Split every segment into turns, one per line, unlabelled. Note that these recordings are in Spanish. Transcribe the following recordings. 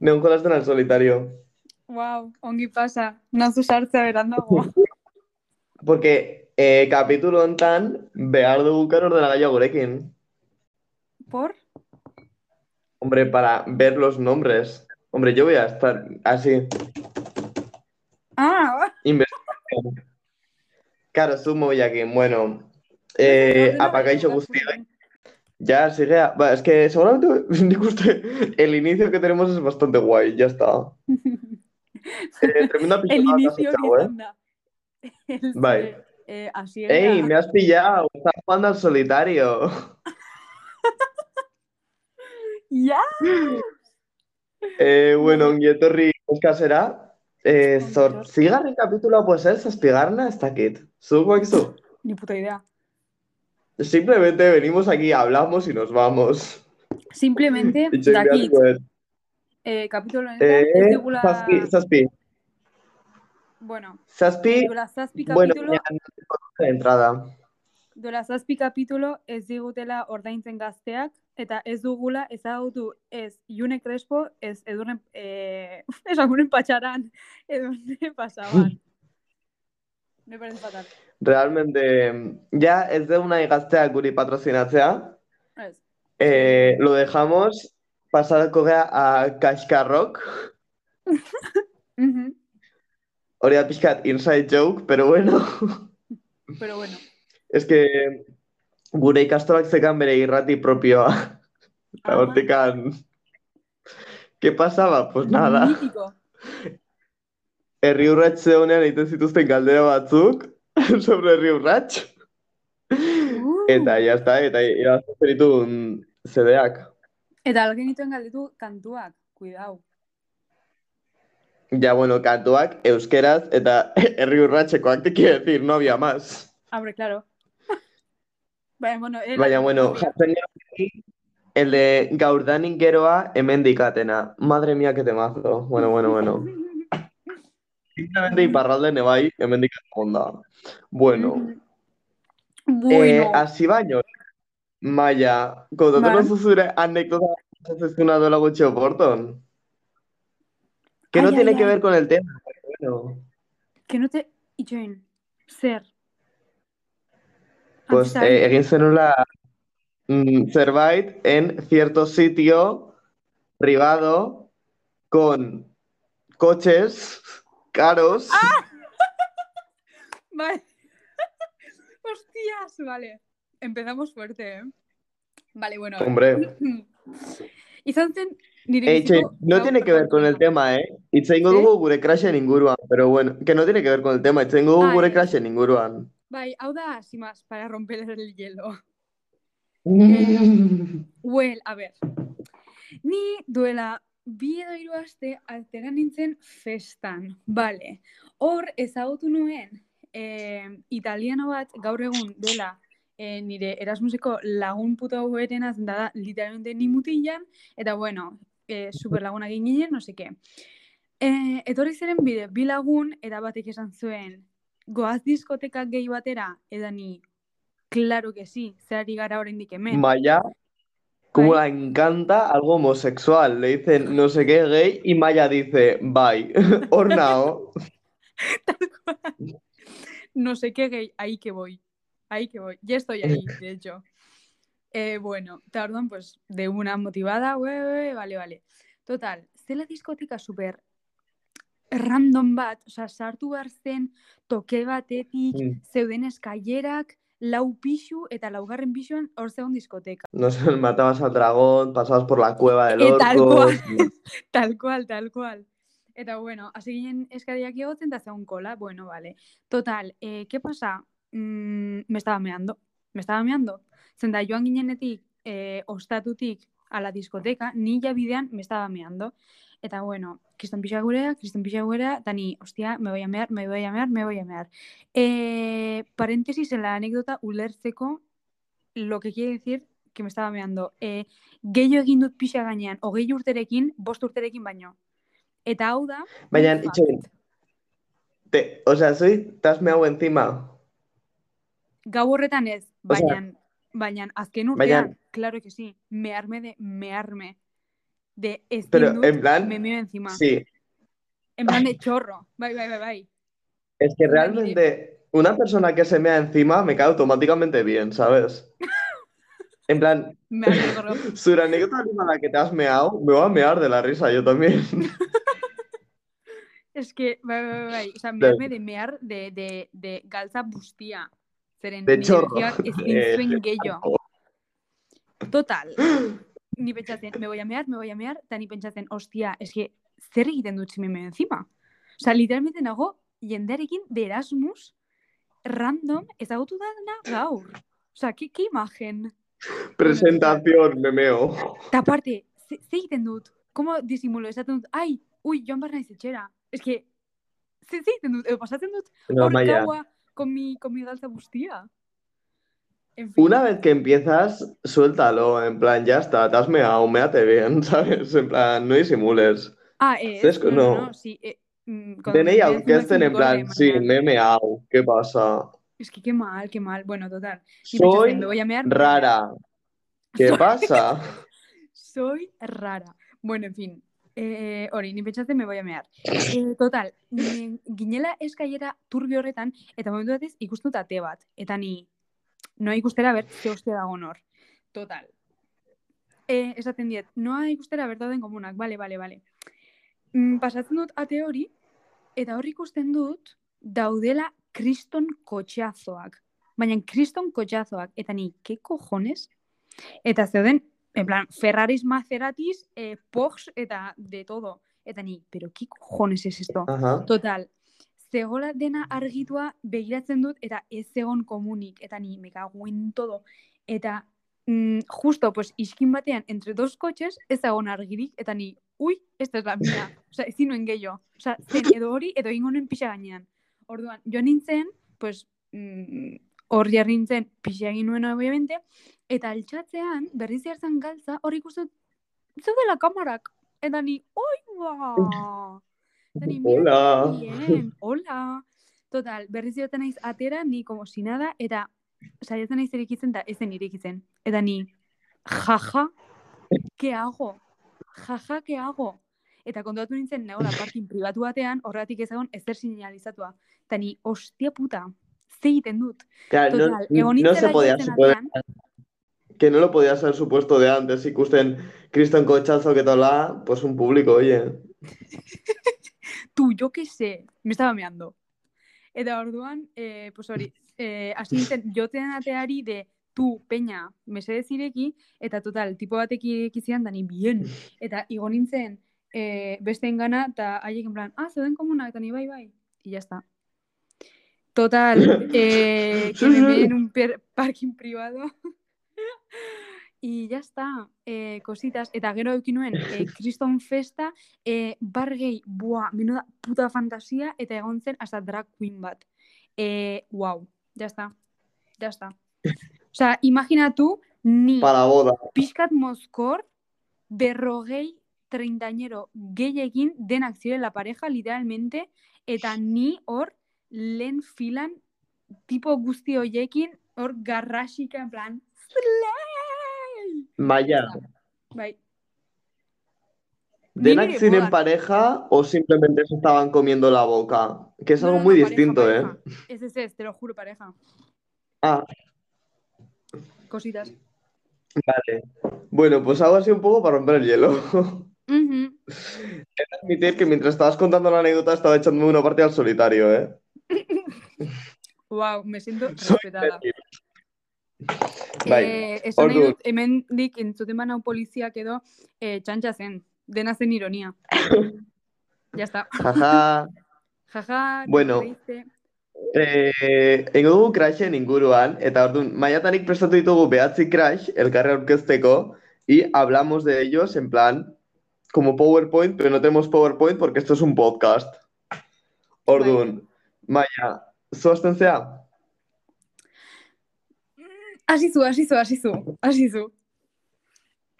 Neon jolasten al solitario.
Wow, ongi pasa. Nazu sartzea berandago.
Porque eh, capítulo hontan behar dugu kan ordenagailu gurekin.
¿Por?
Hombre, para ver los nombres. Hombre, yo voy a estar así,
Ah,
investigando. Claro, sumo aquí. Bueno, eh,
gailu
guztiak. Ya, sigue. a- va, es que seguramente nik uste, el inicio que tenemos es bastante guay, ya está. Eh, tremenda
El inicio hori
¿eh?
izan da. El
Bai.
ze- eh, hasiera.
¡Ey, me has pillado! Estás jugando al solitario.
Ya.
Eh, bueno, ongi etorri eskasera. Eh, zortzigarren kapitulua, pues zazpigarrena, ez dakit. Zuk guakizu?
Ni puta idea.
Simplemente venimos aquí, hablamos y nos vamos.
Simplemente,
Itxoin
dakit,
beharko dut.
eh, kapitolo honetan, ez
Eh,
dugula,
zazpi, zazpi.
bueno,
Zazpi,
duela zazpi
bueno,
kapitulo,
ya, de entrada.
duela zazpi kapitulo ez digutela ordaintzen gazteak, eta ez dugula ezagutu ez June Crespo, ez edurren, eh, esagunen patxaran, edurren pasaban. Me parece fatal.
Realmente, ya ez dugu nahi gazteak guri patrocinatzea.
Ez.
Eh, lo dejamos pasarko gea a Kaskarrok.
Mhm.
Hori da pixkat inside joke, pero bueno.
Pero bueno,
Es que gure ikastorak zekan bere irrati propioa. Eta
Ah.
hortikan... ¿Qué pasaba? Pues nada.
mítico.
Herri urrats zeunean egiten zituzten galdera batzuk sobre herri urrats.
Uh.
Eta ya está, eta irabazten zenituen zedeak.
Eta algenituen galdetu kantuak, cuidao.
Ja, bueno, kantuak euskeraz eta herri urratsekoak te quiere decir, no había más.
Hombre, claro. Baina, bueno, era-
Baina, bueno, jartzen geroki, el de gaurdanik geroa hemendik atena. Madre mía, que temazo. Bueno, bueno, bueno. Simplemente iparralde nebai hemendik onda. Bueno, eh,
Bueno,
hasi baino, Maia, kontatu
Bai.
nozu zure anekdota zezkuna dola gutxi oporton. Que no tiene que ver con el tema, bueno.
que no te... Itxoin, zer?
Pues
Antes
eh, egin zenula mm, zerbait en cierto sitio privado con coches caros.
Vale. Hostias, vale. Empezamos fuerte, ¿eh? Vale, bueno.
Hombre, che,
biziko
no tiene que ver con el tema, ¿eh? Itz egingo
¿Eh?
dugu gure crashen inguruan, pero bueno, que no tiene que ver con el tema, itz egingo dugu
Ah,
gure crashen inguruan.
Bai, hau da, sin más, para romper el hielo. Eh, Well, a ver. Ni duela bi edo hiru aste altera nintzen festan. Vale. Hor ezagutu nuen eh, italiano bat gaur egun dela eh, nire Erasmuseko lagun puta hoberenaz da literalmente ni mutilan eta bueno, eh, super lagunak egin ginen, no seke. Eh, etorri ziren bide, bi lagun eta batek esan zuen goaz diskoteka gehi batera, eta ni, claro que sí, zerari gara oraindik hemen.
Maya, como le encanta algo homosexual, le dicen no sé qué gay y Maya dice bye, hornao.
no sé qué gay, ahí que voy. Ahí que voy. Ya estoy ahí, de hecho. Eh, bueno, tardan pues de una motivada, vale, vale. Total, zela diskoteka super random bat, osea, sartu behar zen toke batetik,
Mm.
zeuden eskailerak, lau pixu eta laugarren pixuan hor zegoen diskoteka.
No sé, matabas al dragón, pasabas por la cueva del
Eh, tal
orco.
cual. Tal cual, tal cual. Eta bueno, hasi ginen eskariak egotzen eta zegoen kola, bueno, vale. Total, eh, ¿qué pasa? Mm, me estaba meando, me estaba meando. Zenda joan ginenetik, eh, ostatutik a la discoteca, ni ja bidean me estaba meando. Eta bueno, kriston pixa gurea, kriston pixa gurea, eta ni, hostia, me voy a mear, me voy a mear, me voy a mear. Eh, paréntesis en la anécdota ulertzeko lo que quiere decir que me estaba meando. Eh, gehiago egin dut pixa gainean, hogei urterekin, bost urterekin baino. Eta hau da...
Baina, itxoin, te, o sea, te has meado encima.
Gau horretan ez,
O sea,
baina, baina azken
baina-
urtean, claro que sí, mearme de mearme. De ezin
Pero, en plan,
me meo encima.
Sí,
En plan de chorro. Bai, bai, bai, bai.
es que realmente una persona que se mea encima me cae automáticamente bien, ¿sabes? En plan,
Me.
Sur anécdota a la que te has meado, me voy a mear de la risa yo también.
Es que, bai, bai, bai. Osa,
Bai.
mearme de mear de, de, de. Zeren,
De chorro. Eh,
gehiago. Total. Ni pentsatzen, me voy a mear, me voy a mear, eta ni pentsatzen, ostia, eske, zer egiten dut zimeme encima? Osa, literalmente nago, jendearekin de Erasmus, random, ezagutu dana gaur. Osa, ke, ke imagen?
Presentación, me meo.
Eta aparte, ze, ze egiten dut? Como disimulo, esaten dut, ai, ui, joan behar naiz etxera. Ez que, ze, ze egiten dut? Edo pasatzen dut
No,
hor gaua con mi, con mi galtza guztia. En fin.
Una vez que empiezas, suéltalo, en plan, ya está, te has meado, méate bien, ¿sabes? En plan, no disimules.
Ah, eh,
Cesco,
no, no,
no.
sí. Eh, mm,
DNI
me
aunque estén en plan, sí, me he meado, ¿qué pasa?
Es que qué mal, qué mal. Bueno, total.
Soy
me voy a mear.
rara. ¿Qué pasa?
Soy rara. Bueno, en fin. Eh, hori, ni pentsatzen me voy a mear. Eh, total, ginela eskailera turbio horretan, eta momentu batez ikusten dut ate bat. Eta ni, noa ikustera ber, ze hostia dago nor. Total. Eh, esaten diet, noa ikustera ber dauden komunak, bale, bale, bale. Mm, pasatzen dut ate hori, eta hor ikusten dut, daudela kriston kotxeazoak. Baina kriston kotxeazoak. Eta ni, ke cojones? Eta zeuden, en plan, Ferraris, Maseratis, eh, Porsche eta de todo. Eta ni, pero qué cojones es esto?
Ajá.
Total, zegola dena argitua begiratzen dut eta ez zegon komunik. Eta ni, me cago todo. Eta mm, justo, pues, iskin batean, entre dos coches, ez dagoen argirik, eta ni, ui, esta es la mía. Osa, ezin nuen gehiago. Osa, zen edo hori, edo ingo nuen pixa gainean. Orduan, joan nintzen, pues, mm, hor jarri nintzen, pixa egin nuen, obviamente, eta altxatzean, berriz jartzen galtza, hor ikusten, zeudela kamarak. Eta ni, oi, ba! Eta ni, mira
Hola.
bien, hola. Total, berriz joaten naiz atera, ni como si nada, eta saiatzen naiz irekitzen, eta ezen irekitzen. Eta ni, jaja, ¿qué hago? Jaja, ¿qué hago? Eta kontuatu nintzen, nagola parkin pribatu batean, horregatik ez egon ezer sinalizatua. Eta ni, ostia puta, ze egiten dut.
Claro, no,
Total, egon
no se podía suponer
atean,
que no lo podías haber supuesto de antes. Ikusten Cristian Cochazo que tola, pues un público, oye.
tú, yo qué sé, me estaba meando. Eta orduan, eh, pues hori, eh, hasi nintzen, joten ateari de, tu, peña, mesedez ireki, eta total, tipo batek ireki zidan, da ni bien. Eta igo nintzen, eh, besteen gana, eta haiek en plan, ah, zeuden komuna, eta ni bai, bai. Y ya está. Total, eh, que me en un parking privado. Y ya está, eh, cositas. Eta gero eukin nuen, eh, kriston festa, eh, bargei, buah, menuda puta fantasia, eta egon zen hasta drag queen bat. Eh, wow, ya está, ya está. Osea, imaginatu, ni
Para boda.
pixkat mozkor, berrogei treintañero gehiekin denak zirela pareja, literalmente, eta ni hor lehen filan tipo guzti hoiekin hor garrasika, en plan, slay!
Maya,
Bai,
¿Denak ziren
bodan.
pareja o simplemente se estaban comiendo la boca? Que es
No,
algo muy
no, pareja,
distinto,
pareja.
¿eh?
Es, es, es, te lo juro, pareja.
Ah,
Cositas.
vale. Bueno, pues hago así un poco para romper el hielo.
Ujú.
Admitir que mientras estabas contando la anécdota estaba echándome una partida al solitario, ¿eh?
Wow, me siento
Soy
respetada.
Bai,
Eh, esan
orduan.
dut, hemendik entzuten banau poliziak edo eh, txantxa zen, dena zen ironia. ya está.
jaja.
Jaja, no
Bueno. Eh, Egingo dugu crashen inguruan, eta orduan, maiatanik prestatu ditugu behatzi crash, elkarre aurkezteko, y hablamos de ellos en plan, como PowerPoint, pero no tenemos PowerPoint porque esto es un podcast. Orduan, Maia, zoazten zea?
Hasi zu, hasi zu, hasi zu, hasi zu.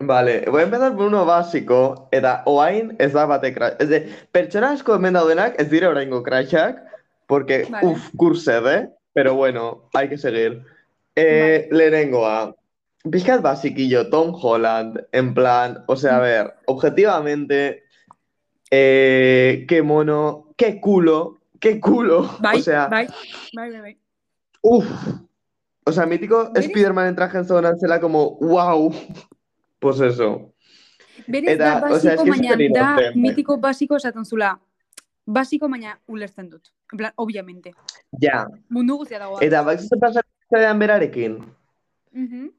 Vale, voy a empezar por uno básico, eta oain ez da bate crash. Ez de, pertsona asko hemen daudenak ez dire oraingo crashak, porque,
Vale.
uff, kursede, pero bueno, hay que seguir. Eh, lehenengoa, pizkat basiquillo, Tom Holland, en plan, o sea, a ver, objetivamente, eh, qué mono, qué culo, qué culo,
Bai,
o sea,
bai, bai, bai, bai.
uff, o sea, mítico
Berez-
Spider-Man en traje en zona zela como, wow, pues eso.
Berez da
o sea,
basiko, baina da mitiko basiko esaten zula. Basiko, baina ulertzen dut. En plan, obviamente.
Ja,
Mundu guztia dago.
eta bakizute pasatzen berarekin,
Mhm.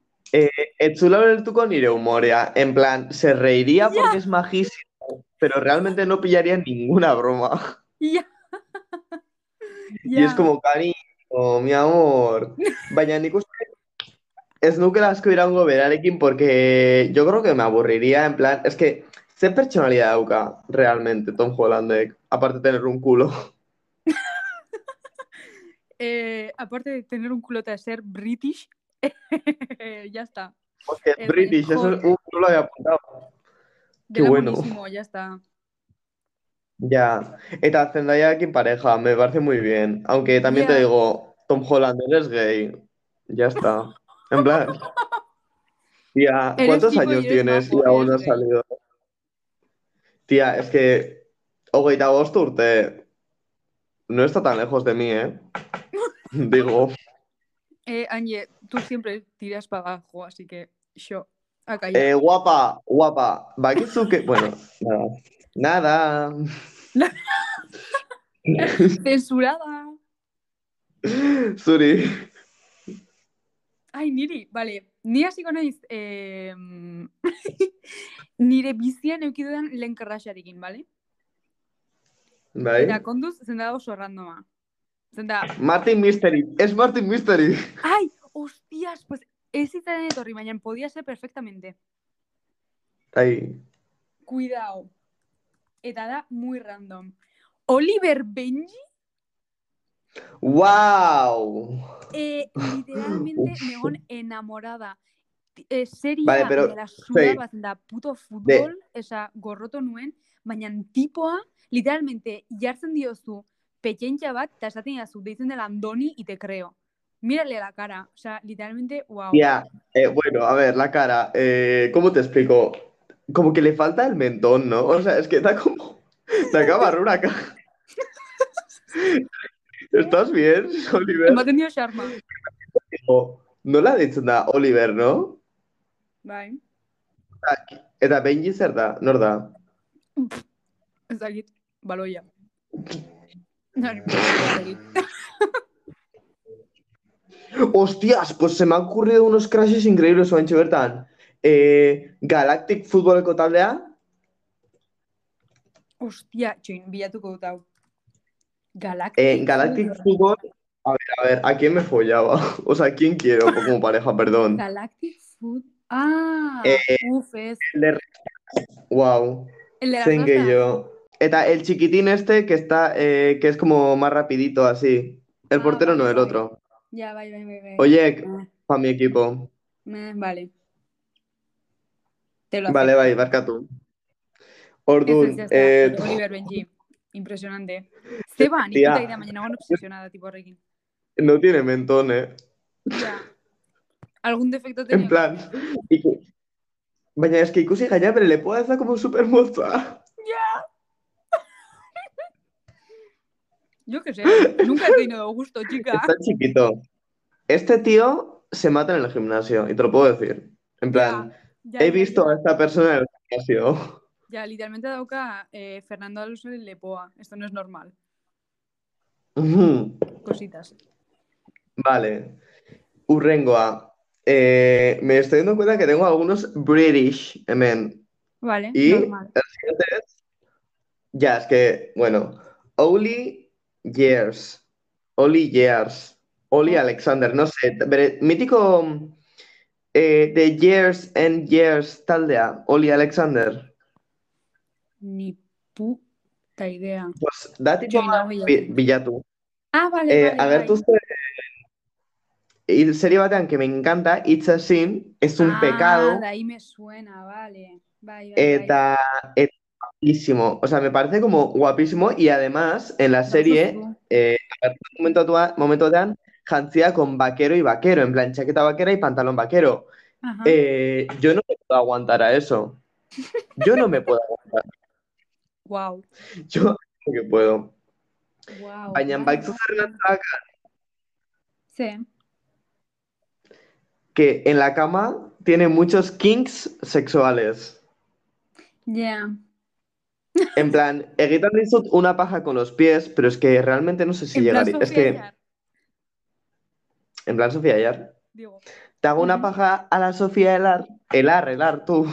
Etzula ulertuko nire humorea. En plan, se reiría porque es majísimo, pero realmente no pillaría ninguna broma.
Ja.
Y es como, cariño, mi amor. Baina nik uste ez nukela asko iraungo berarekin porque yo creo que me aburriría, en plan, es que ¿qué personalidad dauka realmente Tom Hollandek? Aparte de tener un culo.
Eh, aparte de tener un culota de ser british, ya está.
Porque es
Es
British, eso
mejor.
uh, no lo había apuntado.
De
Qué bueno.
ya está.
Ya, eta Zendayakin pareja, me parece muy bien. Aunque también te
Ya.
digo, Tom Holland, eres gay. Ya está. En plan, tía,
Eres
¿cuántos
y
años
eres
tienes y aún no
eres
has
gay.
salido? Tía, es que hogeita bost urte no está tan lejos de mí, ¿eh? Digo,
Eh, Anje, tú siempre tiras para abajo, así que yo, a callar.
eh, guapa, guapa, bakizu que... Bueno, nada. Nada.
Censurada.
Zuri.
Ai, niri, bale, ni hasiko naiz eh, nire bizian eukidudan lehen karraxarekin, bale?
Bai?
Eta konduz, zenda da oso randoma. Zenda,
Martin Mystery, es Martin Mystery.
ai, hostias, pues ez zitzaren etorri, baina podia ser perfectamente.
Ahí.
Cuidao. Eta da muy random. Oliver Benji,
¡Wow!
eh, literalmente negon enamorada. Eh, seria
Vale, pero,
dela suda
sei.
bat da puto futbol, esa gorroto nuen, baina tipoa, literalmente, jartzen diozu petxentxa bat, eta esaten didazu, deitzen dela Andoni, y te creo. Mírale la cara, o sea, literalmente, wow.
Ya, eh, bueno, a ver, la cara, eh, ¿cómo te explico? Como que le falta el mentón, ¿no? O sea, es que está como... Te acaba de una caja. ¿Estás bien, Oliver?
Ematen dio xarma.
O- No la ditzen da Oliver, no?
Bai,
Eta Benji zer da, nor da?
ez dakit, baloia.
Hostias, pues se me han ocurrido unos crashes increíbles, Oantxe bertan. Eh, Galactic Futboleko taldea,
Ostia, txoin, bilatuko dut hau. Galactic.
eh, Galactic Fútbol, a ver, a ver, ¿a quién me follaba? O sea, ¿a quién quiero como pareja, perdón?
Galactic Food. Ah,
Eh,
uf, es.
El de... Wow.
El de
que yo. Eta el chiquitín este que está, eh, que es como más rapidito así. El
Ah,
portero no,
vale,
el
vale.
otro.
Ya, bai, bai. bai.
Oye,
Ah,
para mi equipo.
eh, vale. Te lo
Vale, bai, barkatu.
Ez, ez,
Orduan,
ya
eh,
Oliver Benji. Impresionante. Zeba,
Tía.
puta idea, baina nagoen obsesionada tipo horrekin.
no tiene mentón, eh.
Ja. Algún defecto
En
tenía.
plan, iku- baina es que ikusi gaina, pero le puedo hacer como super moza.
Yo qué sé. Nunca he tenido gusto, chica.
Está chiquito. Este tío se mata en el gimnasio, y te lo puedo decir. En plan,
Ya,
he visto a esta persona en el gimnasio.
Ya, literalmente dauka eh, Fernando Alonso en Lepoa. Esto no es normal. Cositas.
Vale. Urrengoa. Eh, me estoy dando cuenta que tengo algunos British, hemen.
Vale,
Y
normal.
el siguiente es. Ya, es que, bueno. Oli Years. Oli Years. Oli
Oh.
Alexander, no sé. mítico eh, de Years and Years taldea. Oli Alexander.
Ni puta idea.
Pues da tipo
Join hau bilatu.
bi- bilatu.
Ah, vale,
Eh,
vale,
agertu hil serie batean que me encanta, It's a Sin, es un
ah,
pecado
de ahí me suena, vale.
Eta guapísimo. O sea, me parece como guapísimo y además en la serie, eh, momentu momentuean, jantzia con vaquero y vaquero, en plan chaqueta vaquera y pantalón vaquero. Eh, yo no me puedo aguantar a eso. Yo no me puedo aguantar.
Wow.
Yo no que puedo.
Wow.
Baina
Sí.
que en la cama tiene muchos kinks sexuales.
Ya.
En plan, dizut una paja con los pies, pero es que realmente no sé si llegaría. Es que, en plan Sofía Ayar.
digo.
Te hago una paja a la Sofía Elar, Elar, Elar, tú.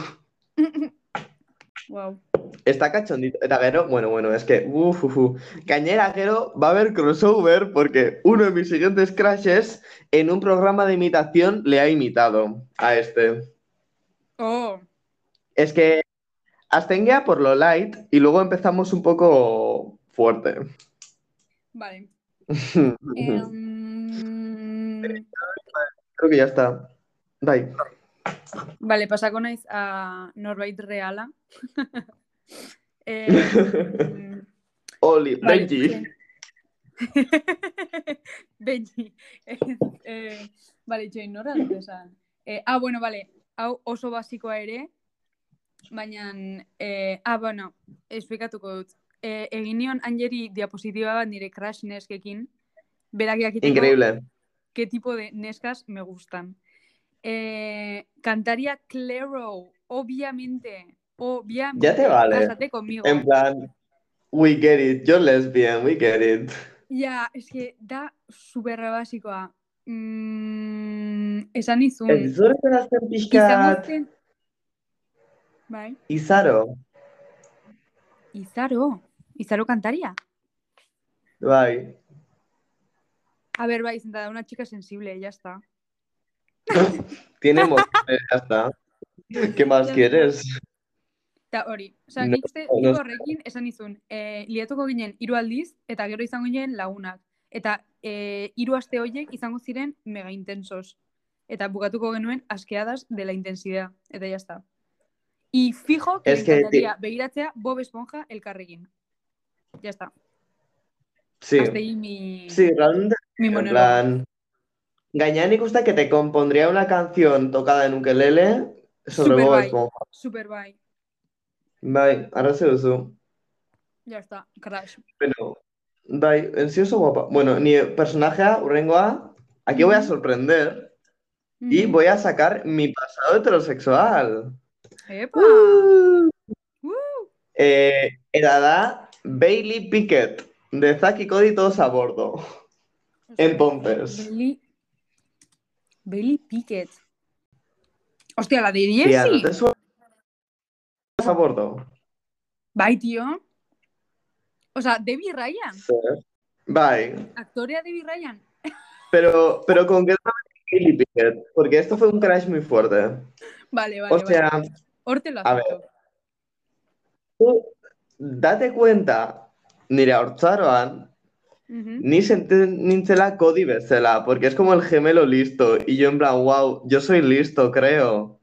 Wow.
Está cachondito. Bueno, bueno, es que. Gainera, gero, va a haber crossover porque uno de mis siguientes crashes en un programa de imitación le ha imitado a este.
Oh.
Es que Astenguea por lo light y luego empezamos un poco fuerte.
Vale.
Creo que ya está. Bye.
Vale, pasako naiz a norbait reala. Em,
Oli,
vale,
Benji.
Benji. eh, vale, itxoin, nora esan? Eh, ah, bueno, vale. Hau oso basikoa ere, baina... Eh, ah, bueno, esplikatuko dut. Eh, egin nion Angeri diapositiba bat nire crush neskekin, berak jakiteko
Increíble.
Qué tipo de nescas me gustan. Eh, cantaría Claro, obviamente. Obviamente.
Ya te vale.
Cásate conmigo.
En plan, we get it, you're lesbian, we get it.
Ya, es que da súper basikoa. Mm, esan izun.
Ez zorretan azten pixkat.
Bai.
Izaro.
Izaro. Izaro cantaría.
Bai.
A ver, bai, sentada una chica sensible, ya está.
Tiene emociones, ya está. ¿Qué más quieres?
Ta hori, osea,
No,
nik uste
no
horrekin esan izun, e, liatuko ginen hiru aldiz, eta gero izango ginen lagunak. Eta e, hiru aste horiek izango ziren mega intensos. Eta bukatuko genuen askeadas de la intensidad. Eta ya está. Y fijo que
Es que,
begiratzea Bob Esponja elkarrekin. Ya está.
Sí.
Hasta ahí mi,
Sí, realmente,
mi
en plan... Gañán nik uste que te compondría una canción tocada en ukelele sobre
Super
Bob. Esponja.
Super bye.
Bai, arraze duzu.
Ya está. Crash.
Bueno, bai, en sí oso guapa. Bueno, ni personajea, urrengoa, aquí voy a sorprender y voy a sacar mi pasado heterosexual.
Epa!
Uh.
Uh.
Eh, Bailey Pickett, de Zack y Cody todos a bordo. Entonces.
Bailey... Pickett. Hostia, la de
Tía, ¿no
Jessie.
te suena a bordo?
Bai, tío. O sea, Debbie Ryan.
Sí. Bye.
Actoria Debbie Ryan.
Pero, pero con qué Bailey Pickett, porque esto fue un crash muy fuerte.
Vale, vale,
O sea,
vale. Horte lo
a ver. tú date cuenta, nire haurtzaroan,
Ujú.
ni senten nintzela Cody porque es como el gemelo listo, y yo en plan, wow, yo soy listo, creo.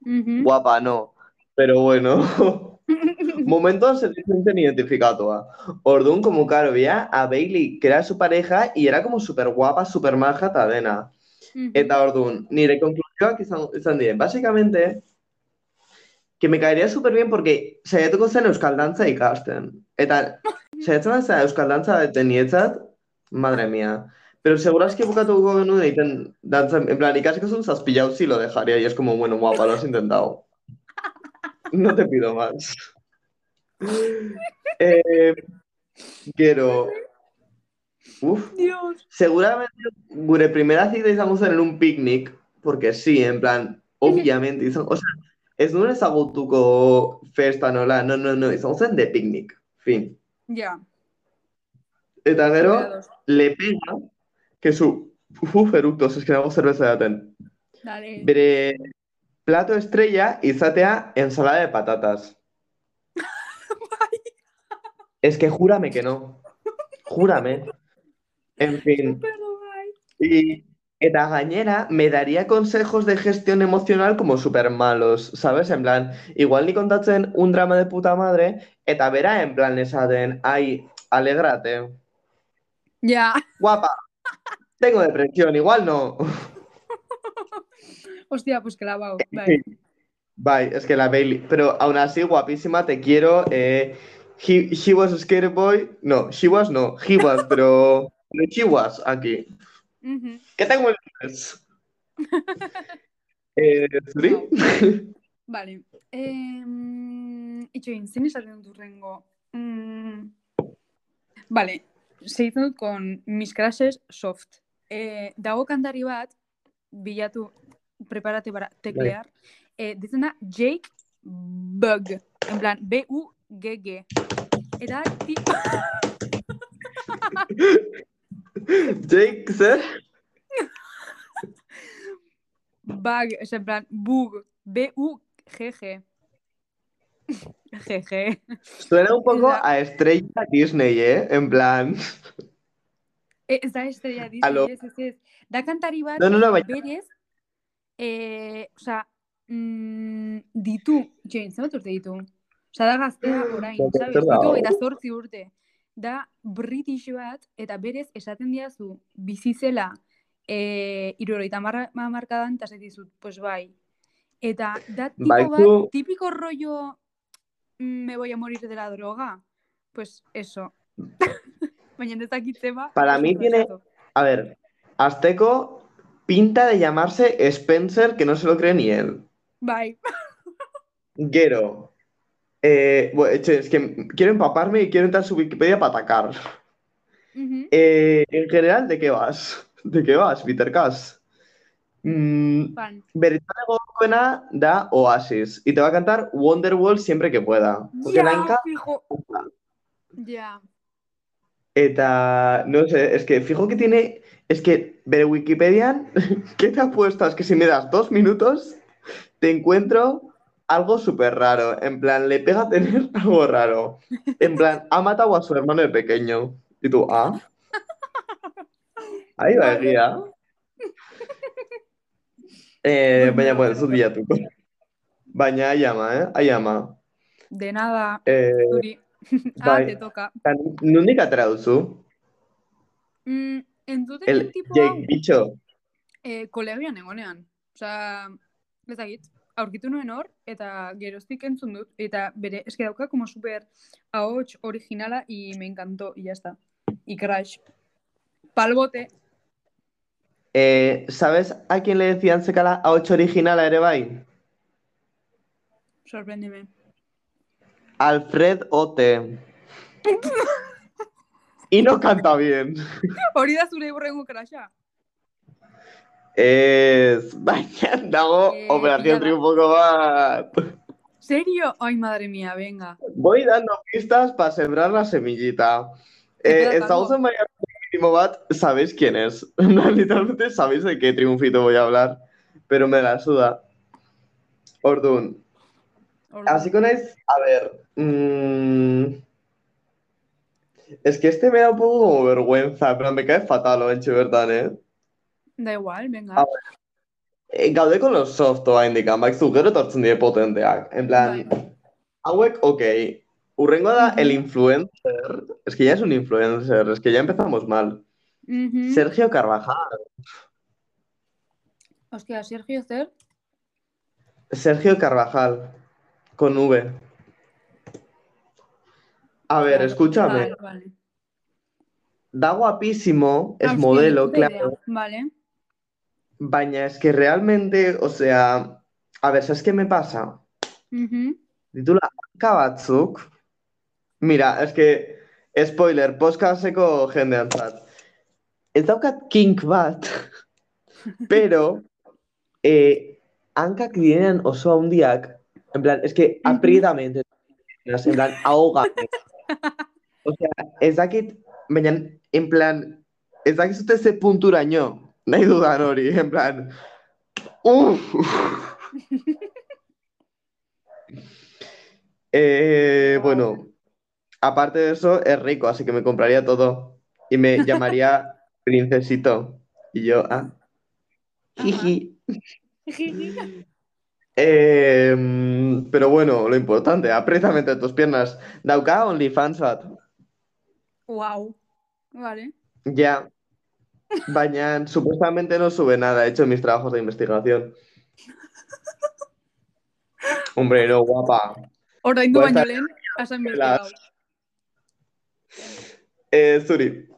Guapa, no. Pero bueno, momentos se sienten identificados. Orduan, como claro, veía a Bailey, que era su pareja, y era como súper guapa, súper maja, tadena.
Ujú.
Eta orduan, nire izan, izan diren. Básicamente, que me caería súper bien porque saiatuko zen euskal dantza ikasten. Eta saiatzen zen euskal dantza de nietzat, madre mía. Pero segurazki bukatuko genuen egiten dantza, en plan, ikasiko zuen zazpilau sí lo dejaría y es como, bueno, guapa, lo has intentado. No te pido más. Eh, gero, uf,
Dios.
Seguramente gure primera cita izango zen en un picnic, porque sí, en plan, obviamente, izango, o sea, ez nuen ezagutuko festa nola, no, no, no, izango zen de picnic, fin.
Ya.
Gero,
superados.
le pega que su, uf, eructos, es que nago cerveza daten.
Dale.
Bere plato estrella izatea ensalada de patatas. Es que júrame que no. Júrame. En fin. Y eta gainera me daría consejos de gestión emocional como súper malos, ¿sabes? En plan, igual ni kontatzen un drama de puta madre, eta bera en plan esaten, ay, alégrate.
Ya.
Guapa, tengo depresión, igual no.
Hostia, pues clavado. Vale.
Bye, es que la Bailey. Pero aún así, guapísima, te quiero. Eh, he, she was a skater boy. No, she was no, he was, pero. No, she was aquí.
Ujú.
¿Qué tengo en inglés? eh, ¿Zuri?
Vale. Eh, itxoin, zein esaten dut rengo? Mm, vale, segitzen dut con mis crashes soft. Eh, dago kantari bat, bilatu, preparate para teklear, eh, ditzen da Jake Bug, en plan, B-U-G-G. Eta, ti...
Jake, zer?
Bug, es en plan, bug, B-U-G-G. GG.
Suena un poco a estrella Disney, ¿eh? En plan.
Eh, Ez da estrella
Alo.
Disney, ez, ez, ez. Da kantari bat,
No, no, no,
eh, berez, eh, osea, mm, ditu, Jane, zenbat urte ditu? Osea, da gaztea orain, sabes? Ditu eta zortzi urte. Da British bat, eta berez esaten diazu bizizela eh, irurogeita marra markadan, eta esaten dizut, pues bai. Eta da tipo
Baitu-
bat, típico rollo mm, me voy a morir de la droga. Pues eso. Baina ez dakit zema.
Para mí tiene-. A ver, Azteco pinta de llamarse Spencer, que no se lo cree ni él.
Bai.
Gero. Eh, bueno, es que quiero empaparme y quiero entrar a su Wikipedia para atacar. Eh, en general, ¿de qué vas? ¿De qué vas, Peter Cass? Mm,
Fan.
Beretzale gogokoena da Oasis y te va a cantar Wonderwall siempre que pueda. Porque
Ya,
Nainka,
fijo. Ya.
eta, no sé, es que fijo que tiene, es que bere Wikipedian, ¿qué te apuestas? Que si me das dos minutos, te encuentro algo súper raro. En plan, le pega a tener algo raro. En plan, ha matado a su hermano de pequeño. Y tú, ¿ah? Va,
Vale.
guía. Eh, baina, bueno, ez dut bilatu. Baina, aiama, eh? Aiama.
De nada.
Eh,
Zuri. ah, te
eta nondik atera duzu?
Mm, entzuten
El
tipo
Jake Bicho.
eh, kolegian egonean. Osea, ez dakit, aurkitu nuen hor, eta geroztik entzun dut, eta bere, eske dauka como super ahots originala, y me encantó, y ya está. Y crash. Palbote.
Eh, ¿sabes a quién le decían sekala a 8 original a ere bai?
Sorpréndeme.
Alfred Ote. Y no canta bien.
Hori da zure burrengo crasha.
Ez, baina dago
Eh,
Operación. Triunfoko bat.
¿Serio? Ay, madre mía, venga.
Voy dando pistas para sembrar la semillita. Eh, estamos en Miami Último Bat, sabéis quién es. Literalmente sabéis de qué triunfito voy a hablar, pero me la suda. Ordun.
Ordu.
Así con es, a ver. mm, es que este me da un poco como vergüenza, pero me cae fatal, Oenche, bertan, eh?
Da igual, venga.
Ah, Eh, Gaude con los soft oraindik, baizu gero etortzen die potenteak. En plan,
Bai.
hauek, ok. Urrengo da el influencer. Es que ya es un influencer, es que ya empezamos mal. Sergio Carvajal.
Hostia, Sergio Zer.
Sergio Carvajal. Con V. A ver, escúchame.
Vale, vale.
Da guapísimo, es
Ah,
modelo, claro.
Vale.
Baina es que realmente, o sea, a ver, ¿sabes qué me pasa? Ditula hanka batzuk. Mira, es que, spoiler, postkaseko jendeantzat. Ez daukat kink bat, pero eh, hankak direnean oso handiak, en plan, es que aprietamente, en plan, ahogame. O sea, ez dakit, baina, en plan, ez dakizute ze punturaino, nahi dudan hori, en plan, uff. Eh, bueno, aparte de eso, es rico, así que me compraría todo. Y me llamaría Princesito. Y yo, ah, jiji. Eh, pero bueno, lo importante, apriétame tus piernas. Dauka OnlyFans bat.
wow. Vale.
Ya. Baina, supuestamente no sube nada, he hecho mis trabajos de investigación. Hombre, no, guapa.
Oraindu baino lehen, asan
Las-
bezala.
Eh, zuri.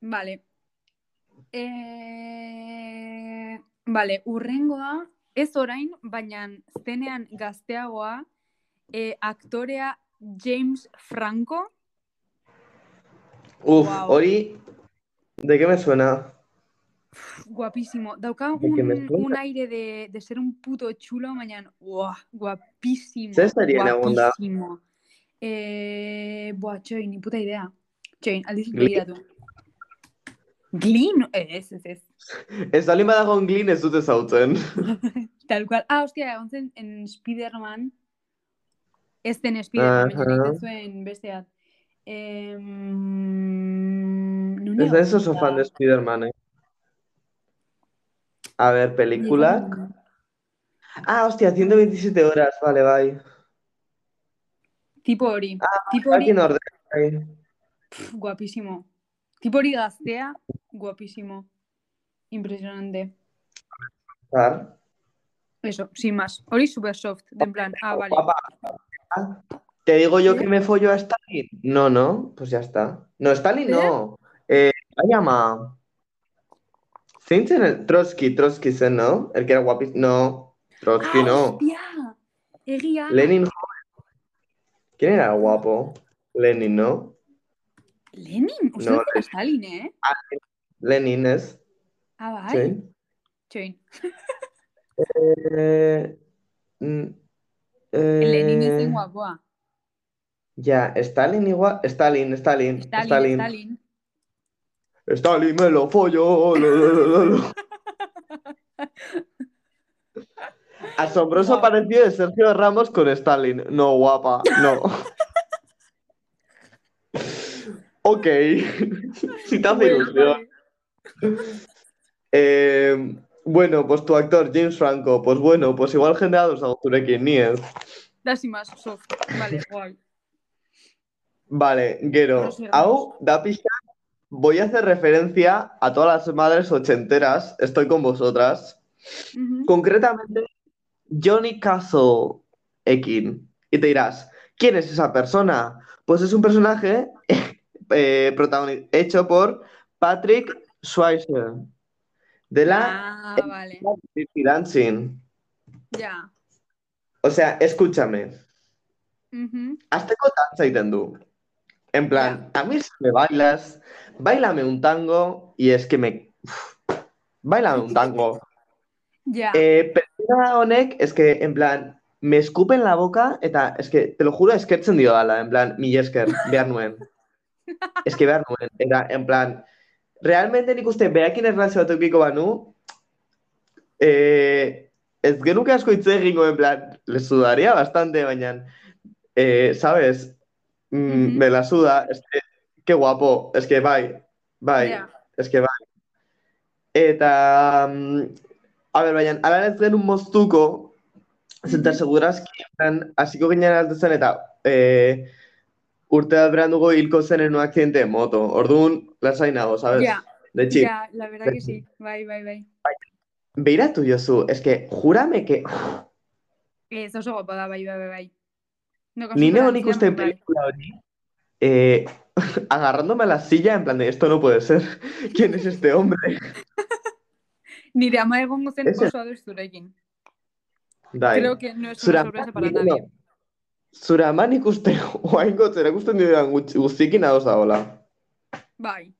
Vale. Eh... Vale, urrengoa, ez orain, baina zenean gazteagoa, eh, aktorea James Franco.
Uf, hori, ¿de qué me suena?
Guapísimo. Dauka un, un aire de, de ser un puto chulo, baina, uah, guapísimo.
Serien egon da?
Eh, buah, txoin, ni puta idea. Txoin, aldiz begiratu. Glin? Ez, ez, ez.
Ez dalin badago glin ez dut ezautzen.
Tal cual. Ah, hostia, egon zen en Spider-Man. Ez den Spider-Man,
Aha.
egiten zuen besteat. Em... non
Ez da ez oso fan de Spider-Man, eh. A ver, pelikulak. Ah, hostia, 127 horas, vale, bai.
Tipo hori. tipo hori,
Jakin orde. bai.
pf, guapísimo. Tipo hori gaztea, guapísimo. Impresionante. Eso, sin más. Hori super soft, de en plan, ah, vale.
¿Te digo yo que me follo a Stalin? No, no, pues ya está. No, Stalin no. Eh, ¿cómo llama? Trotsky, Trotsky ¿no? El que era guapísimo. No, Trotsky
Ah,
no.
Egia.
Lenin. ¿Quién era guapo? Lenin, ¿no?
Lenin? Uste
No,
era Stalin, eh?
Lenin es.
Ah, bai.
Sí. Eh, mm, eh,
Lenin ez zen guapoa.
Ya, Stalin igual. Stalin, Stalin,
Stalin,
Stalin.
Stalin.
Stalin me lo follo. lo, lo, lo, lo, lo. Asombroso parecido de Sergio Ramos con Stalin. No, guapa, no. Ok. Si te hace
Bueno,
ilusión. Eh, bueno, pues tu actor, James Franco, pues bueno, pues igual generados zurekin, ni ez.
Da sin más, soft. Vale, guay.
Vale, gero, hau, da pixka, voy a hacer referencia a todas las madres ochenteras, estoy con vosotras. Concretamente, Johnny Castle Ekin. Y te dirás, ¿quién es esa persona? Pues es un personaje eh, hecho por Patrick Swayze, de la
Ah, vale.
Dancing.
Ya.
O sea, escúchame,
Ujú.
azteko dantza egiten du. En plan, a mí si me bailas, bailame un tango, y es que me... uf, bailame un tango.
Ya.
Eh, pertsona honek, es que, en plan, me escupe en la boca, eta, es que, te lo juro, eskertzen dio dala, en plan, mi esker, behar nuen. Es que behar nuen, eta, en plan, realmente nik uste, behakin erlazio bat eukiko banu, eh, ez genuke asko hitz egingo, en plan, le sudaría bastante, baina, eh, ¿sabes? Mm,
Ujú.
Me la suda, es que, qué guapo, es que bai, bai. Ez que bai. Eta, mm, a ber, baina, ala ez genuen moztuko, zenta
Mhm.
segurazki, plan, hasiko ginen altezen eta eh, urte bat beran dugu hilko zen en un accidente de moto. Orduan, lasai nago, sabes?
Ya.
De chip.
Ya, la verdad que sí. Bai, bai, bai.
Beiratu jozu, es que, jurame que,
Ez oso guapa da, bai, bai, bai, bai. No,
ni neo nik
consideración,
uste
bai.
pelikula hori, eh, agarrándome a la silla, en plan de, esto no puede ser. ¿Quién es este hombre?
Nire ama egongo zen
Ese-
oso ados zurekin.
Dai.
Creo que no es una sorpresa para nadie.
Zure ama nik uste, oaingo zera ikusten diren guztiekin ados dagoela.
Bai.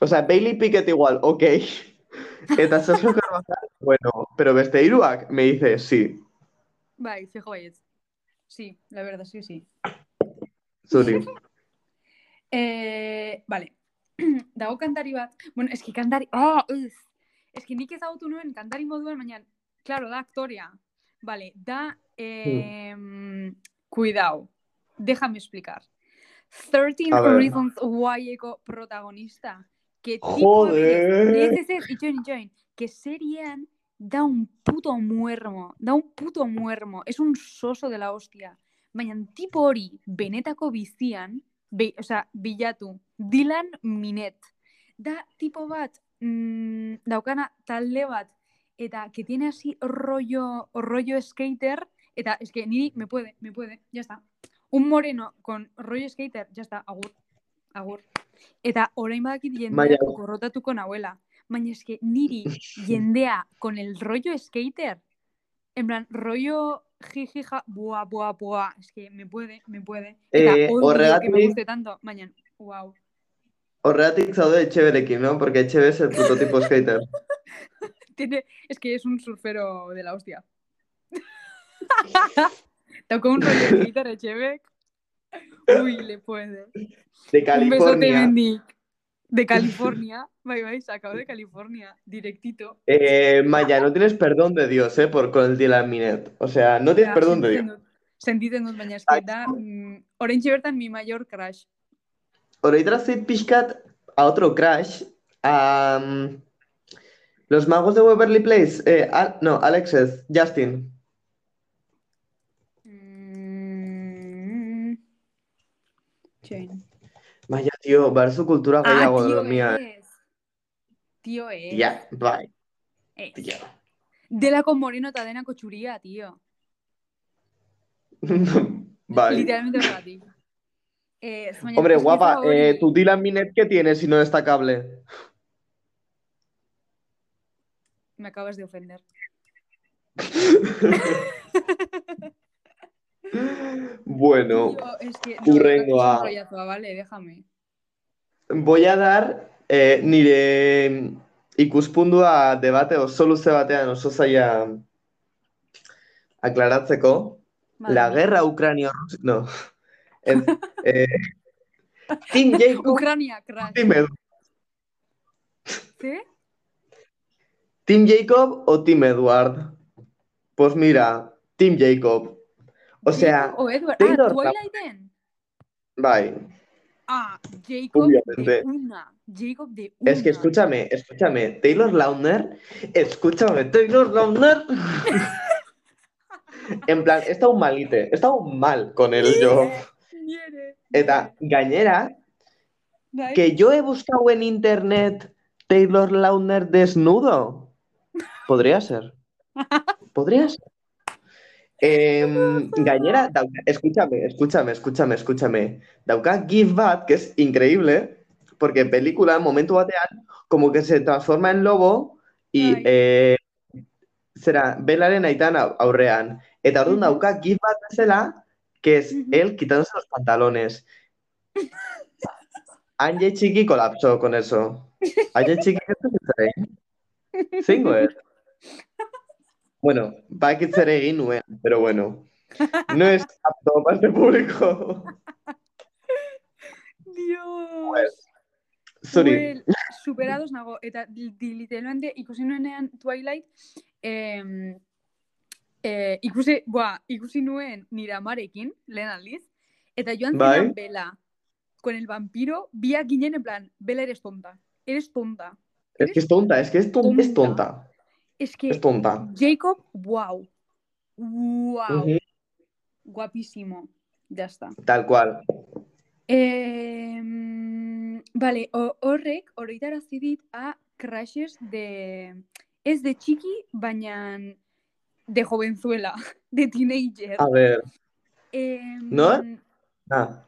O sea, Bailey Pickett igual, ok. Eta Sergio Carvajal, bueno, pero beste hiruak me dice sí,
Bai, fijo baietz. Sí, la verdad, sí, sí.
zuri.
Eh, vale. Dago kantari bat. Bueno, eski kantari... Oh, ez. Eski nik ezagutu nuen kantari moduan, baina, claro, da aktoria. Vale, da... Eh, Cuidao. Déjame explicar. 13
A ver.
Reasons Why-eko protagonista. Que tipo
Joder.
Ez, ez, itxoin, itxoin. Que seriean da un puto muermo. Da un puto muermo. Es un soso de la hostia. Baina tipo hori benetako bizian, be, osea, bilatu, Dylan Minet. Da tipo bat, mm, daukana talde bat eta que tiene así rollo, rollo skater, eta es que niri me puede, me puede, ya está. Un moreno con rollo skater, ya está, agur, agur. Eta orain badakit jendea gorrotatuko nahuela. Baina eske niri jendea con el rollo skater, en plan, rollo jijija, buah, buah, buah, es que me puede, me puede. Eta
Eh,
odio me guste tanto, baina, wow.
Horregatik zaude Etxeberekin, ¿no? Porque Etxebe es el prototipo skater.
Tiene, es que es un surfero de la hostia. Tocó un rollo skater Echevek. Uy, le puede.
De
Un besote,
California.
De California. Bye, bye, sacado de California. Directito.
Eh, Maya, no tienes perdón de Dios, ¿eh? Por con el Dylan Minet. O sea, no tienes perdón de Dios.
dut. Sentitzen dut, baina eski da, mm, oraintxe bertan mi mayor crush.
Ahorita zit pixkat a otro crash. Mm, los magos de Waverly Place. Eh, Al- no, Alexis, Justin.
Mm.
Maya, tío, bar su cultura
Ah,
gehiago
tio
mía.
Tio ez.
Ya, bai.
Ez.
Tio.
Delako moreno eta denako txuria, tio.
Bai.
Literalmente horregatik. Eh,
Hombre, guapa, eh, tu Dylan Minet, ¿qué tiene si no destacable?
Me acabas de ofender.
Bueno,
es que un rollazo, vale, déjame.
voy a dar eh, nire ikuspundua debate oso luze batean oso zaila aklaratzeko.
Madre
La guerra ucranio No. Ez, eh, Team Jacob,
Ucrania, crash.
Team.
¿Sí?
¿Team Jacob o Team Edward? Pues mira, Team Jacob. O sea,
o Edward.
Taylor
ah, Twilight
bye.
Ah, Jacob
Obviamente.
de una. Jacob de una.
Es que escúchame, escúchame, Taylor Lautner, escúchame, Taylor Lautner. En plan, he estado malite, he estado mal con él yo. Eta, gainera, que yo he buscado en internet Taylor Lautner desnudo. Podría ser. Podría ser. Gainera, dauka- escúchame, escúchame, escúchame, escúchame. Dauka Give Back, que es increíble, porque película, en momentu batean, como que se transforma en lobo y eh, será belaren aitan au- aurrean. Eta orduan dauka Give Back bezala, que es él quitándose los pantalones. Angie Chiqui colapsó con eso. Angie Chiqui, ¿qué te dice? Zingo es. Bueno, zer egin nuen, pero bueno. No es apto para este público.
Dios.
Zuri.
Well, superados nago. Eta li- li- literalmente ikusi nuenean Twilight, em, eh, ikusi, buah, ikusi nuen nire amarekin, lehen aldiz, eta joan
Bai.
zinan Bela, con el vampiro, biak ginen en plan, Bela eres tonta, eres tonta.
Es que es tonta, es que es, ton- es
Tonta.
tonta.
Es que
Es tonta.
Jacob, wow, wow,
Ujú,
guapísimo, ya está.
Tal cual.
Em, vale, o- horrek oroitarazi dit a crashes de... Ez de txiki, baina de jovenzuela, de teenager.
A ver.
Em,
Nor? Ah,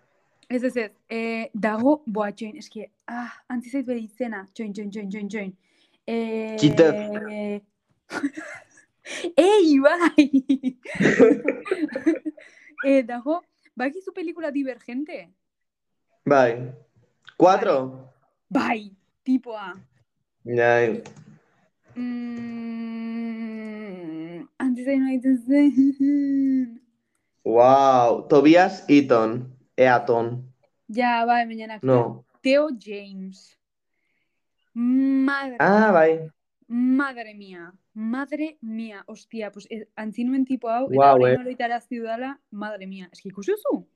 Ez ez ez, eh, dago, boa, txoin, eski, ah, antzizait bere izena, txoin, txoin, txoin, txoin, txoin. Eh,
Kitef.
Ei, bai! eh, dago, bakizu pelikula divergente?
bai. Cuatro.
Bai, tipoa.
Bai.
Mm, antes de no zen.
Wow. Tobias Eaton. Eaton.
Ya, bai, mañana.
No.
Theo James. Madre,
Ah, bai.
madre mía. Madre mía. Hostia, pues eh, antzinuen tipo hau, eta
Guau,
orain
eh.
oroitarazi dudala, madre mía. Es que ikusi duzu?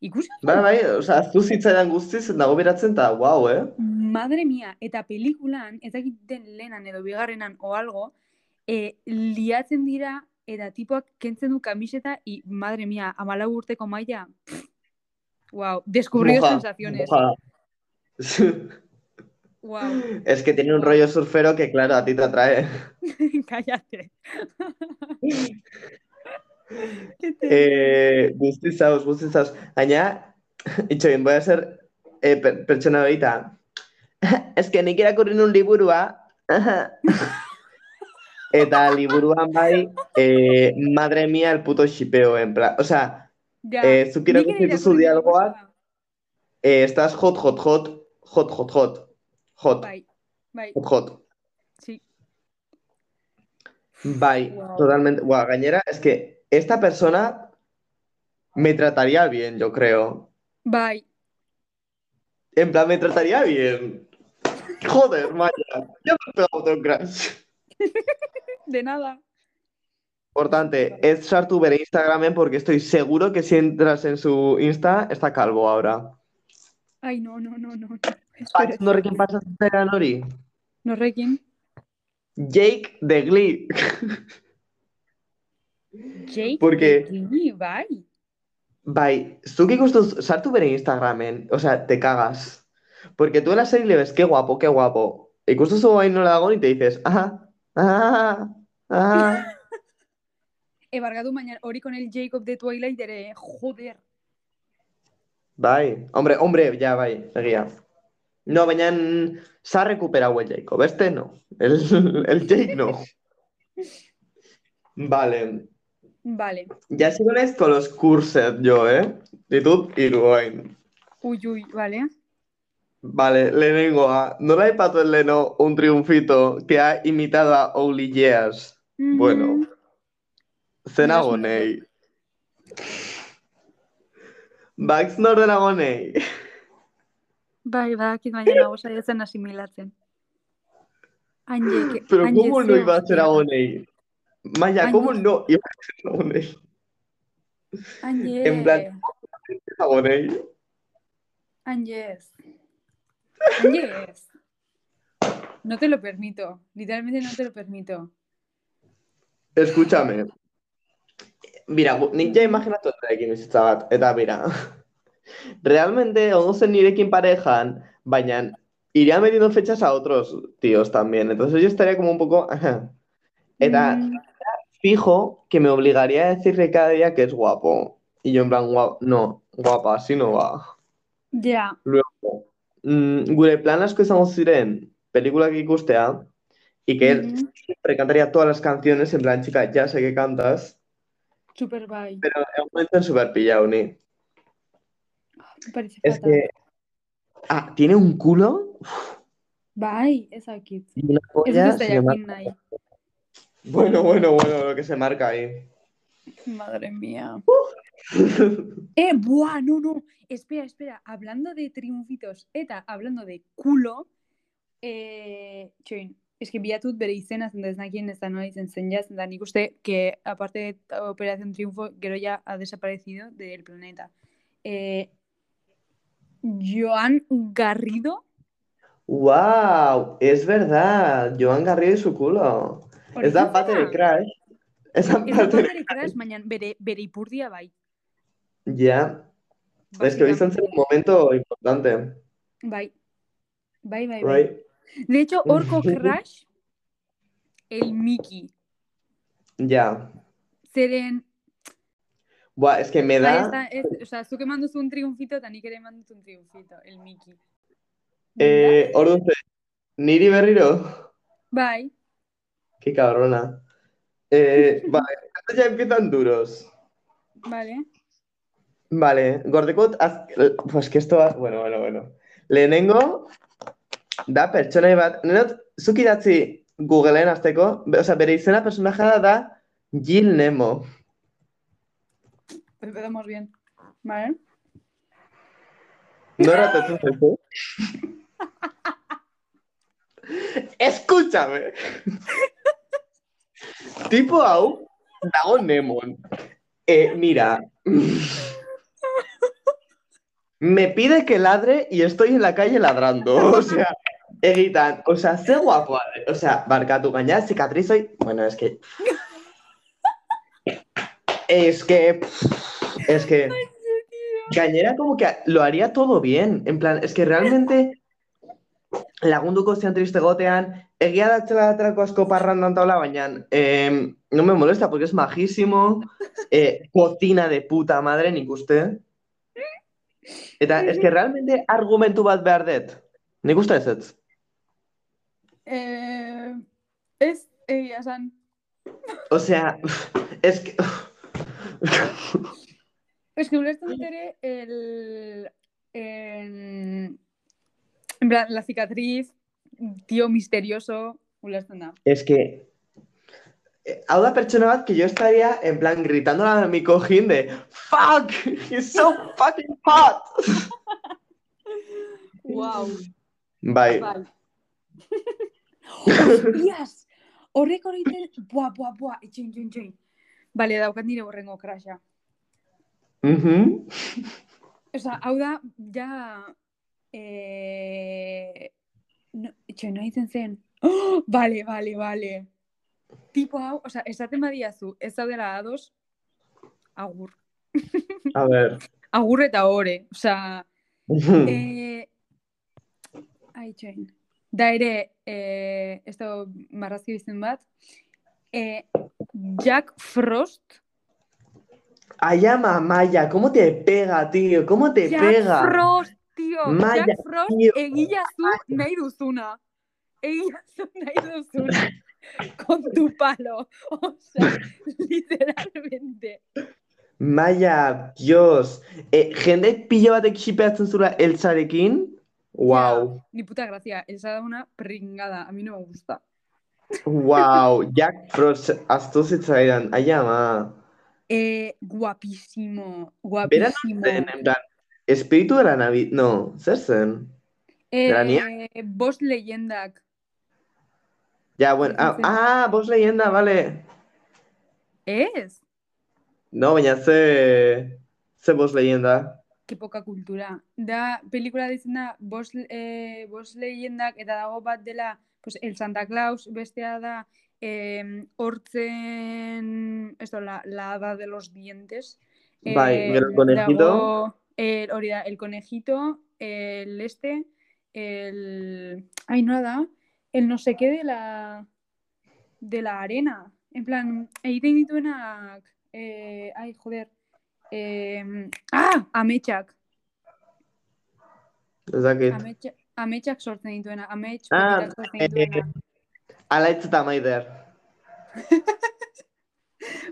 Ikusi duzu?
Bai, bai, osea, zu zitzaidan guztiz dago beratzen eta wow, eh?
Madre mía, eta pelikulan, ez dakit den lehenan edo bigarrenan o algo, eh, liatzen dira, eta tipoak kentzen du kamiseta, y madre mía, amalau urteko maila, wow, descubrió
Moja,
sensaciones.
moja.
Wow.
Es que tiene un rollo surfero que, claro, a ti te atrae.
Cállate. ¿Qué te-
Eh, guzti zauz, guzti zauz. Gaina, itxoin, voy a ser eh, per pertsona horita. Ez que nik irakurri nun liburua. Eta liburuan bai, eh, madre mía, el puto shipeo, en plan. O sea,
Ja,
eh, zuk irakurri duzu dialogoak, eh, estás hot, hot, hot, hot, hot, hot, hot,
Bai, bai,
hot, hot.
sí.
Bai,
Wow.
totalmente. Buah, gainera, es que esta persona me trataría bien, yo creo.
Bai,
En plan, me trataría bien. Joder, Maya, yo me he pegado crash.
de nada.
Importante, es sartu bere Instagramen porque estoy seguro que si entras en su Insta, está calvo ahora.
Ai, no, no, no, no. no. Espera,
norrekin pasa zera hori?
Norrekin.
Jake de Glee.
Jake
Porque-
Glee, bai.
Bai, zuk ikustu sartu bere Instagramen, o sea, te cagas. Porque tú en la serie le ves qué guapo, qué guapo. Ikustu zu hain nola dagoen y te dices, ah, ah, ah.
E barkatu, baina hori con el Jacob de Twilight joder.
Bai, hombre, hombre, ya, bai, egia. No, baina se ha recuperado el Jacob, este no. El, el Jake no. Vale,
Vale.
ya sigo con los curset yo, ¿eh? Ditut iruain.
Uy, uy, vale.
Vale, lehenengoa, nola ipatu leno un triunfito que ha imitado a Only Years? Mm -hmm. Bueno,
zenago
nahi. Bax nor nahi.
Bai, bai, kit baina nago saietzen asimilatzen. Anje, que,
Pero
anje
como no iba a ser ago nahi? Maia,
anje.
no iba a ser ago nahi?
Anje.
En plan, ago
nahi? Anje. Anje. No te lo permito. Literalmente no te lo permito.
Escúchame. Mira, gu- nik ja imaginatu ekin bizitza bat, eta mira. Realmente, ondo zen nirekin parejan, baina iría metiendo fechas a otros tíos también. Entonces yo estaría como un poco...
Mm,
fijo que me obligaría a decirle cada día que es guapo. Y yo en plan, guau, no, guapa, así no va.
Ja,
Luego, mm, gure plan asko izango ziren pelikulak ikustea, y que él siempre cantaría todas las canciones, en plan, chica, ya sé que cantas,
super bai.
pero en un momento en súper pillado, ni.
Me parece
Es
fatal.
que, ah, tiene un culo
Bai, ezakit.
y una polla,
dut
se
jakin
marca.
nahi.
Bueno, bueno, bueno, lo que se marca ahí.
Madre mía. Eh, buah, no, no. Espera, espera. Hablando de triunfitos eta hablando de culo, eh, txoin, eske bilatut bere izena zen da ez da nola izen zen ja, zen da nik uste que aparte de Operación Triunfo, gero ya ha desaparecido del planeta. Eh, Joan Garrido,
¡Wow! Es verdad, Joan Garrido y su culo. da
zen
parte de? Crash. Da parte
crash, baina bere, bere ipurdia bai.
Ya, es que hoy están en un momento importante.
Bai. Bai, bai, bai.
Right?
De hecho, Orco Crash, el Mickey.
Ya.
Zeren,
Buah, es que me da.
o sea, zuk eman duzu un triunfito eta nik ere eman dut un triunfito, el Mickey.
Eh, orduan, ze, niri berriro.
Bai,
Qué cabrona. Eh, vale, estos ya empiezan duros.
vale.
Vale, gordekot, az... pues que esto va... Bueno, bueno, bueno. Lehenengo, da pertsonai bat, nenot, zuk idatzi Googleen azteko, o sea, bere izena personajea da Jill Nemo.
Empezamos bien. Vale.
No erratetzen zaizu? Escúchame. Tipo hau, dago Nemon. Eh, mira. Me pide que ladre y estoy en la calle ladrando. O sea, egitan, o sea, ze guapoa. O sea, barkatu gaina, cicatriz hoy. Bueno, es que. Es que. Es que. Gañera como que lo haría todo bien. En plan, es que realmente lagunduko zian triste gotean, egia da txela atrako asko parrandan taula, baina eh, no me molesta, porque es majísimo, eh, cocina de puta madre, nik uste. Eta, es que realmente argumentu bat behar dut. Nik uste ez ez.
Eh, ez, egia esan.
O sea, es que...
Es que ulertzen dut ere el, en, en plan, la cicatriz, tío misterioso, ulertzen da.
Es que... eh, Hau da pertsona bat que yo estaría en plan gritando a mi cojín de Fuck, he's so fucking hot.
Wow.
Bai.
Hostias! Horrek horreiten... Buah, buah, buah, itxoin, itxoin, itxoin. Bale, daukat nire horrengo krasha.
Mhm.
Osa, hau da, ja... Eh... No, ditzen zen. Oh, bale, bale, bale. Tipo hau, osa, esaten badiazu, ez daudela ados, agur.
A ver.
Agur eta. Osa,
Mhm.
Eh, ai, txoin. Da ere, eh, da marrazki bizten bat, eh, Jack Frost.
Ay, ama, Maya, ¿cómo te pega, tío? ¿Cómo te
Jack
pega?
Frost, tío.
Maya,
Jack Frost
tío.
egila zu nahi duzuna. Egila zu nahi duzuna. Con tu palo. O sea, literalmente.
Maya, Dios. Eh, jende pilo batek xipeatzen zura eltzarekin? Wow.
Ni puta gracia. Esa da una pringada. A mí no me gusta.
Wow. Jack Frost, aztu zitzaidan. Ai, ama.
Eh, guapísimo. Guapísimo.
zen, en plan, espiritu de la Navidad. No, zer zen? Grania?
Eh, bost leyendak.
Ja, bueno. Ah, ah, bos leyenda, vale.
Ez?
No, baina ze... Ze bos leyenda.
Que poca cultura. Da, pelikula ditzen da, bost, eh, bost leyendak, eta dago bat dela, pues, el Santa Claus, bestea da, eh, hortzen, esto, la, la hada de los dientes.
Bai, gero conejito.
dago, el, hori da, el conejito, el este, el... Ay, no da, el no sé qué de la... de la arena. En plan, egiten dituenak... Eh, ai, joder. Eh, ah, ametsak.
Ez dakit.
Ametsak sortzen dituena. Amets
Ah,
sortzen
eh,
dituena.
Alaitz eta maider.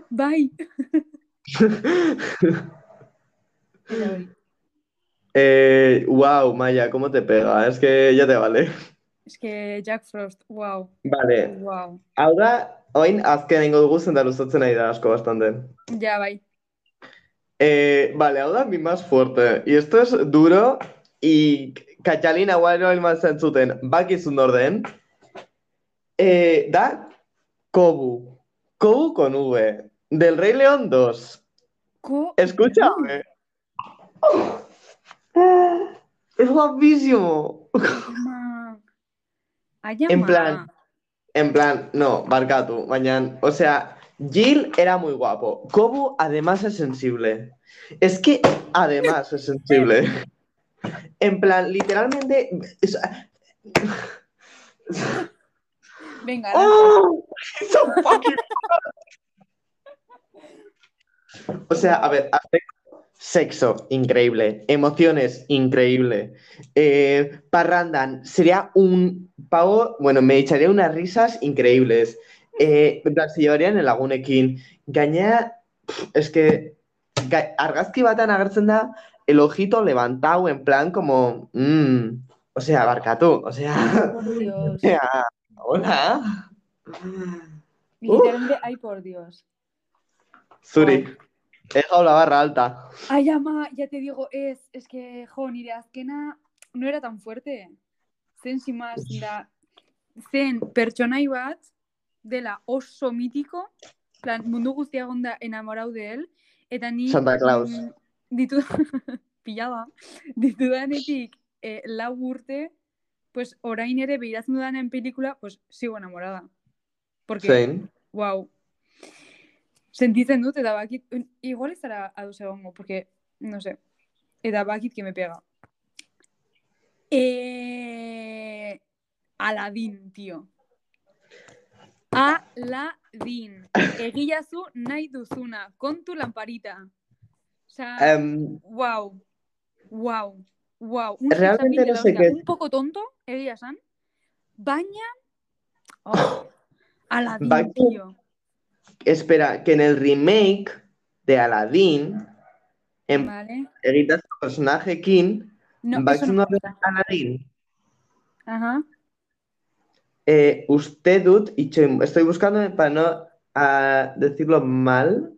Bai.
Eh, wow, Maya, ¿cómo te pega? Es que ya te vale.
Es que Jack Frost, wow,
Vale,
wow.
da, oin azkenengo dugu zenta luzatzen nahi da asko bastante.
Ja, bai.
Eh, vale, da mi más fuerte. Y esto es duro y Katxalin aguaino elman zentzuten bakizun nor den. Eh, da Kobu. Kobu con V. Del Rey León 2.
Ko...
Escúchame. Es guapísimo.
Ai,
En plan, En plan, no, Barkatu, baina, o sea, Jill era muy guapo. Kobu además es sensible. Es que además es sensible. En plan, literalmente. es-
Venga, lanza.
¡Oh! So fucking. O sea, a ver, aspecto, sexo, increíble. Emociones, increíble. Eh, Parrandan, sería un pavo, bueno, me echaría unas risas increíbles. Eh, se llevarían el lagunekin. Gainera, pf, es que ga- argazki batan agertzen da el ojito levantado en plan como, mm, o sea, barkatu, o sea,
Dios.
o sea, hola.
Literalmente, ay, por Dios.
Zuri, he dejado la barra alta.
Ay, ama, ya te digo, es, es que, jo, nire azkena no era tan fuerte. Zen simaz, da, zen pertsonai bat, dela oso mitiko, plan, mundu guztia gonda enamorau de él, eta ni...
Santa Claus.
mm, Ditu, pillaba, ditudanetik eh, lau urte, pues orain ere behiratzen dudanen pelikula, pues sigo enamorada. Porque,
Zein.
wow. Sentitzen dut, eta bakit, igual ez zara aduz egongo, porque, no sé, eta bakit que me pega. Eh, Aladin, tío. Aladin. Egiazu nahi duzuna. Kontu lamparita. O sea,
Em,
wow. Wow. Wow. Un
Realmente no sé qué-
Un poco tonto, egia esan. Baina... Oh, Aladin,
Baina-
tío.
Espera, que en el remake de Aladdin, en
Vale. No,
vais
eso no
una
me
vez
gusta.
Aladdin,
Ajá.
eh, usted estoy buscando para no ah, decirlo mal.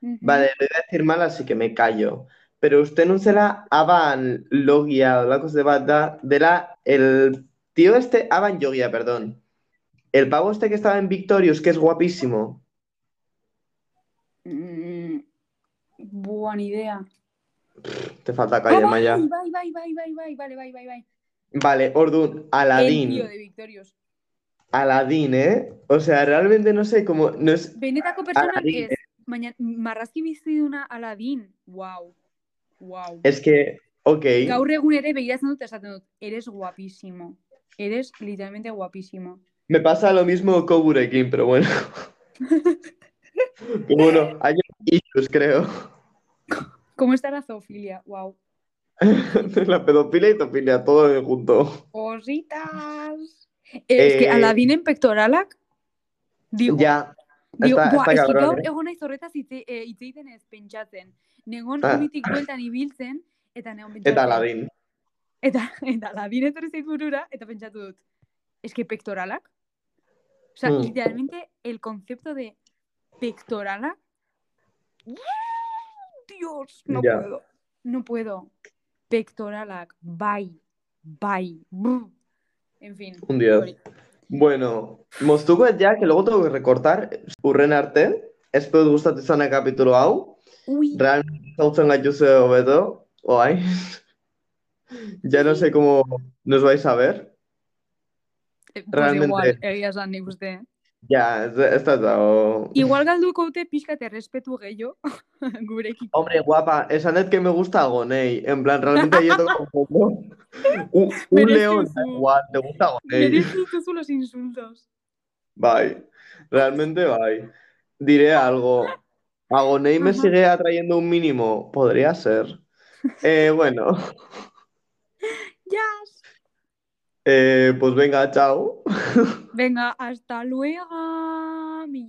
Vale, lo iba a decir mal, así que me callo. Pero usted no será Avan Logia, o la cosa de bata, de la, el tío este, Avan Yogia, perdón. El pavo este que estaba en Victorious, que es guapísimo.
Mm, buena idea.
Te falta
Ah,
calle,
bai,
Maya.
vale,
Ordun,
El tío
Aladdin.
de Victorious.
Aladdin, ¿eh? O sea, realmente no sé cómo. No es...
Benetako pertsona
Aladin,
ez. Baina marrazki biziduna Aladin. Wow. Wow.
es que, ok.
Gaur egun ere begiratzen dut esaten dut. Eres guapísimo. Eres literalmente guapísimo.
Me pasa lo mismo Koburekin, pero bueno. Bueno, hay issues, creo.
¿Cómo está la zoofilia? Wow.
La pedofilia y zoofilia, todo junto.
Cositas. Es que
Eh,
Aladin en pectoralak. Digo,
Ya,
digo,
está-
buah,
está
es gaur
eh.
egon naiz horretaz hitz eh, hitz egiten ez pentsatzen. Negon
Ah.
unitik bueltan ibiltzen, eta negon pentsatzen.
Eta Aladdin.
Eta, eta Aladin etorri zait burura, eta pentsatu dut. Es que pectoralak. O sea,
Hmm.
literalmente el concepto de pectoralak. Dios, no
Ya.
puedo. No puedo. Pectoralak. Bai. Bai. Brr. En fin.
Un
sorry.
Bueno, moztuko ya, que luego tengo que recortar, urren arte. Espero gustatu izana kapitulu hau.
Uy.
Realmente zautzen gaituzue hobeto. Oai. Ya no sé cómo nos vais a ver.
Eh, Pues
realmente-
igual, egia esan nik uste.
Ya, ez, da dago.
Igual galduko dute pixkat errespetu gehiago gurekiko.
Hombre, guapa, esanet que me gusta Agonei. En plan, realmente yo un poco. Un, un león, igual, te gusta Agonei.
Mereces dituzu los insultos.
Bye. Realmente bye. Diré algo. ¿Agonei me sigue atrayendo un mínimo? Podría ser. Eh, bueno. Eh, pues venga, chao.
Venga, hasta luego. Mi.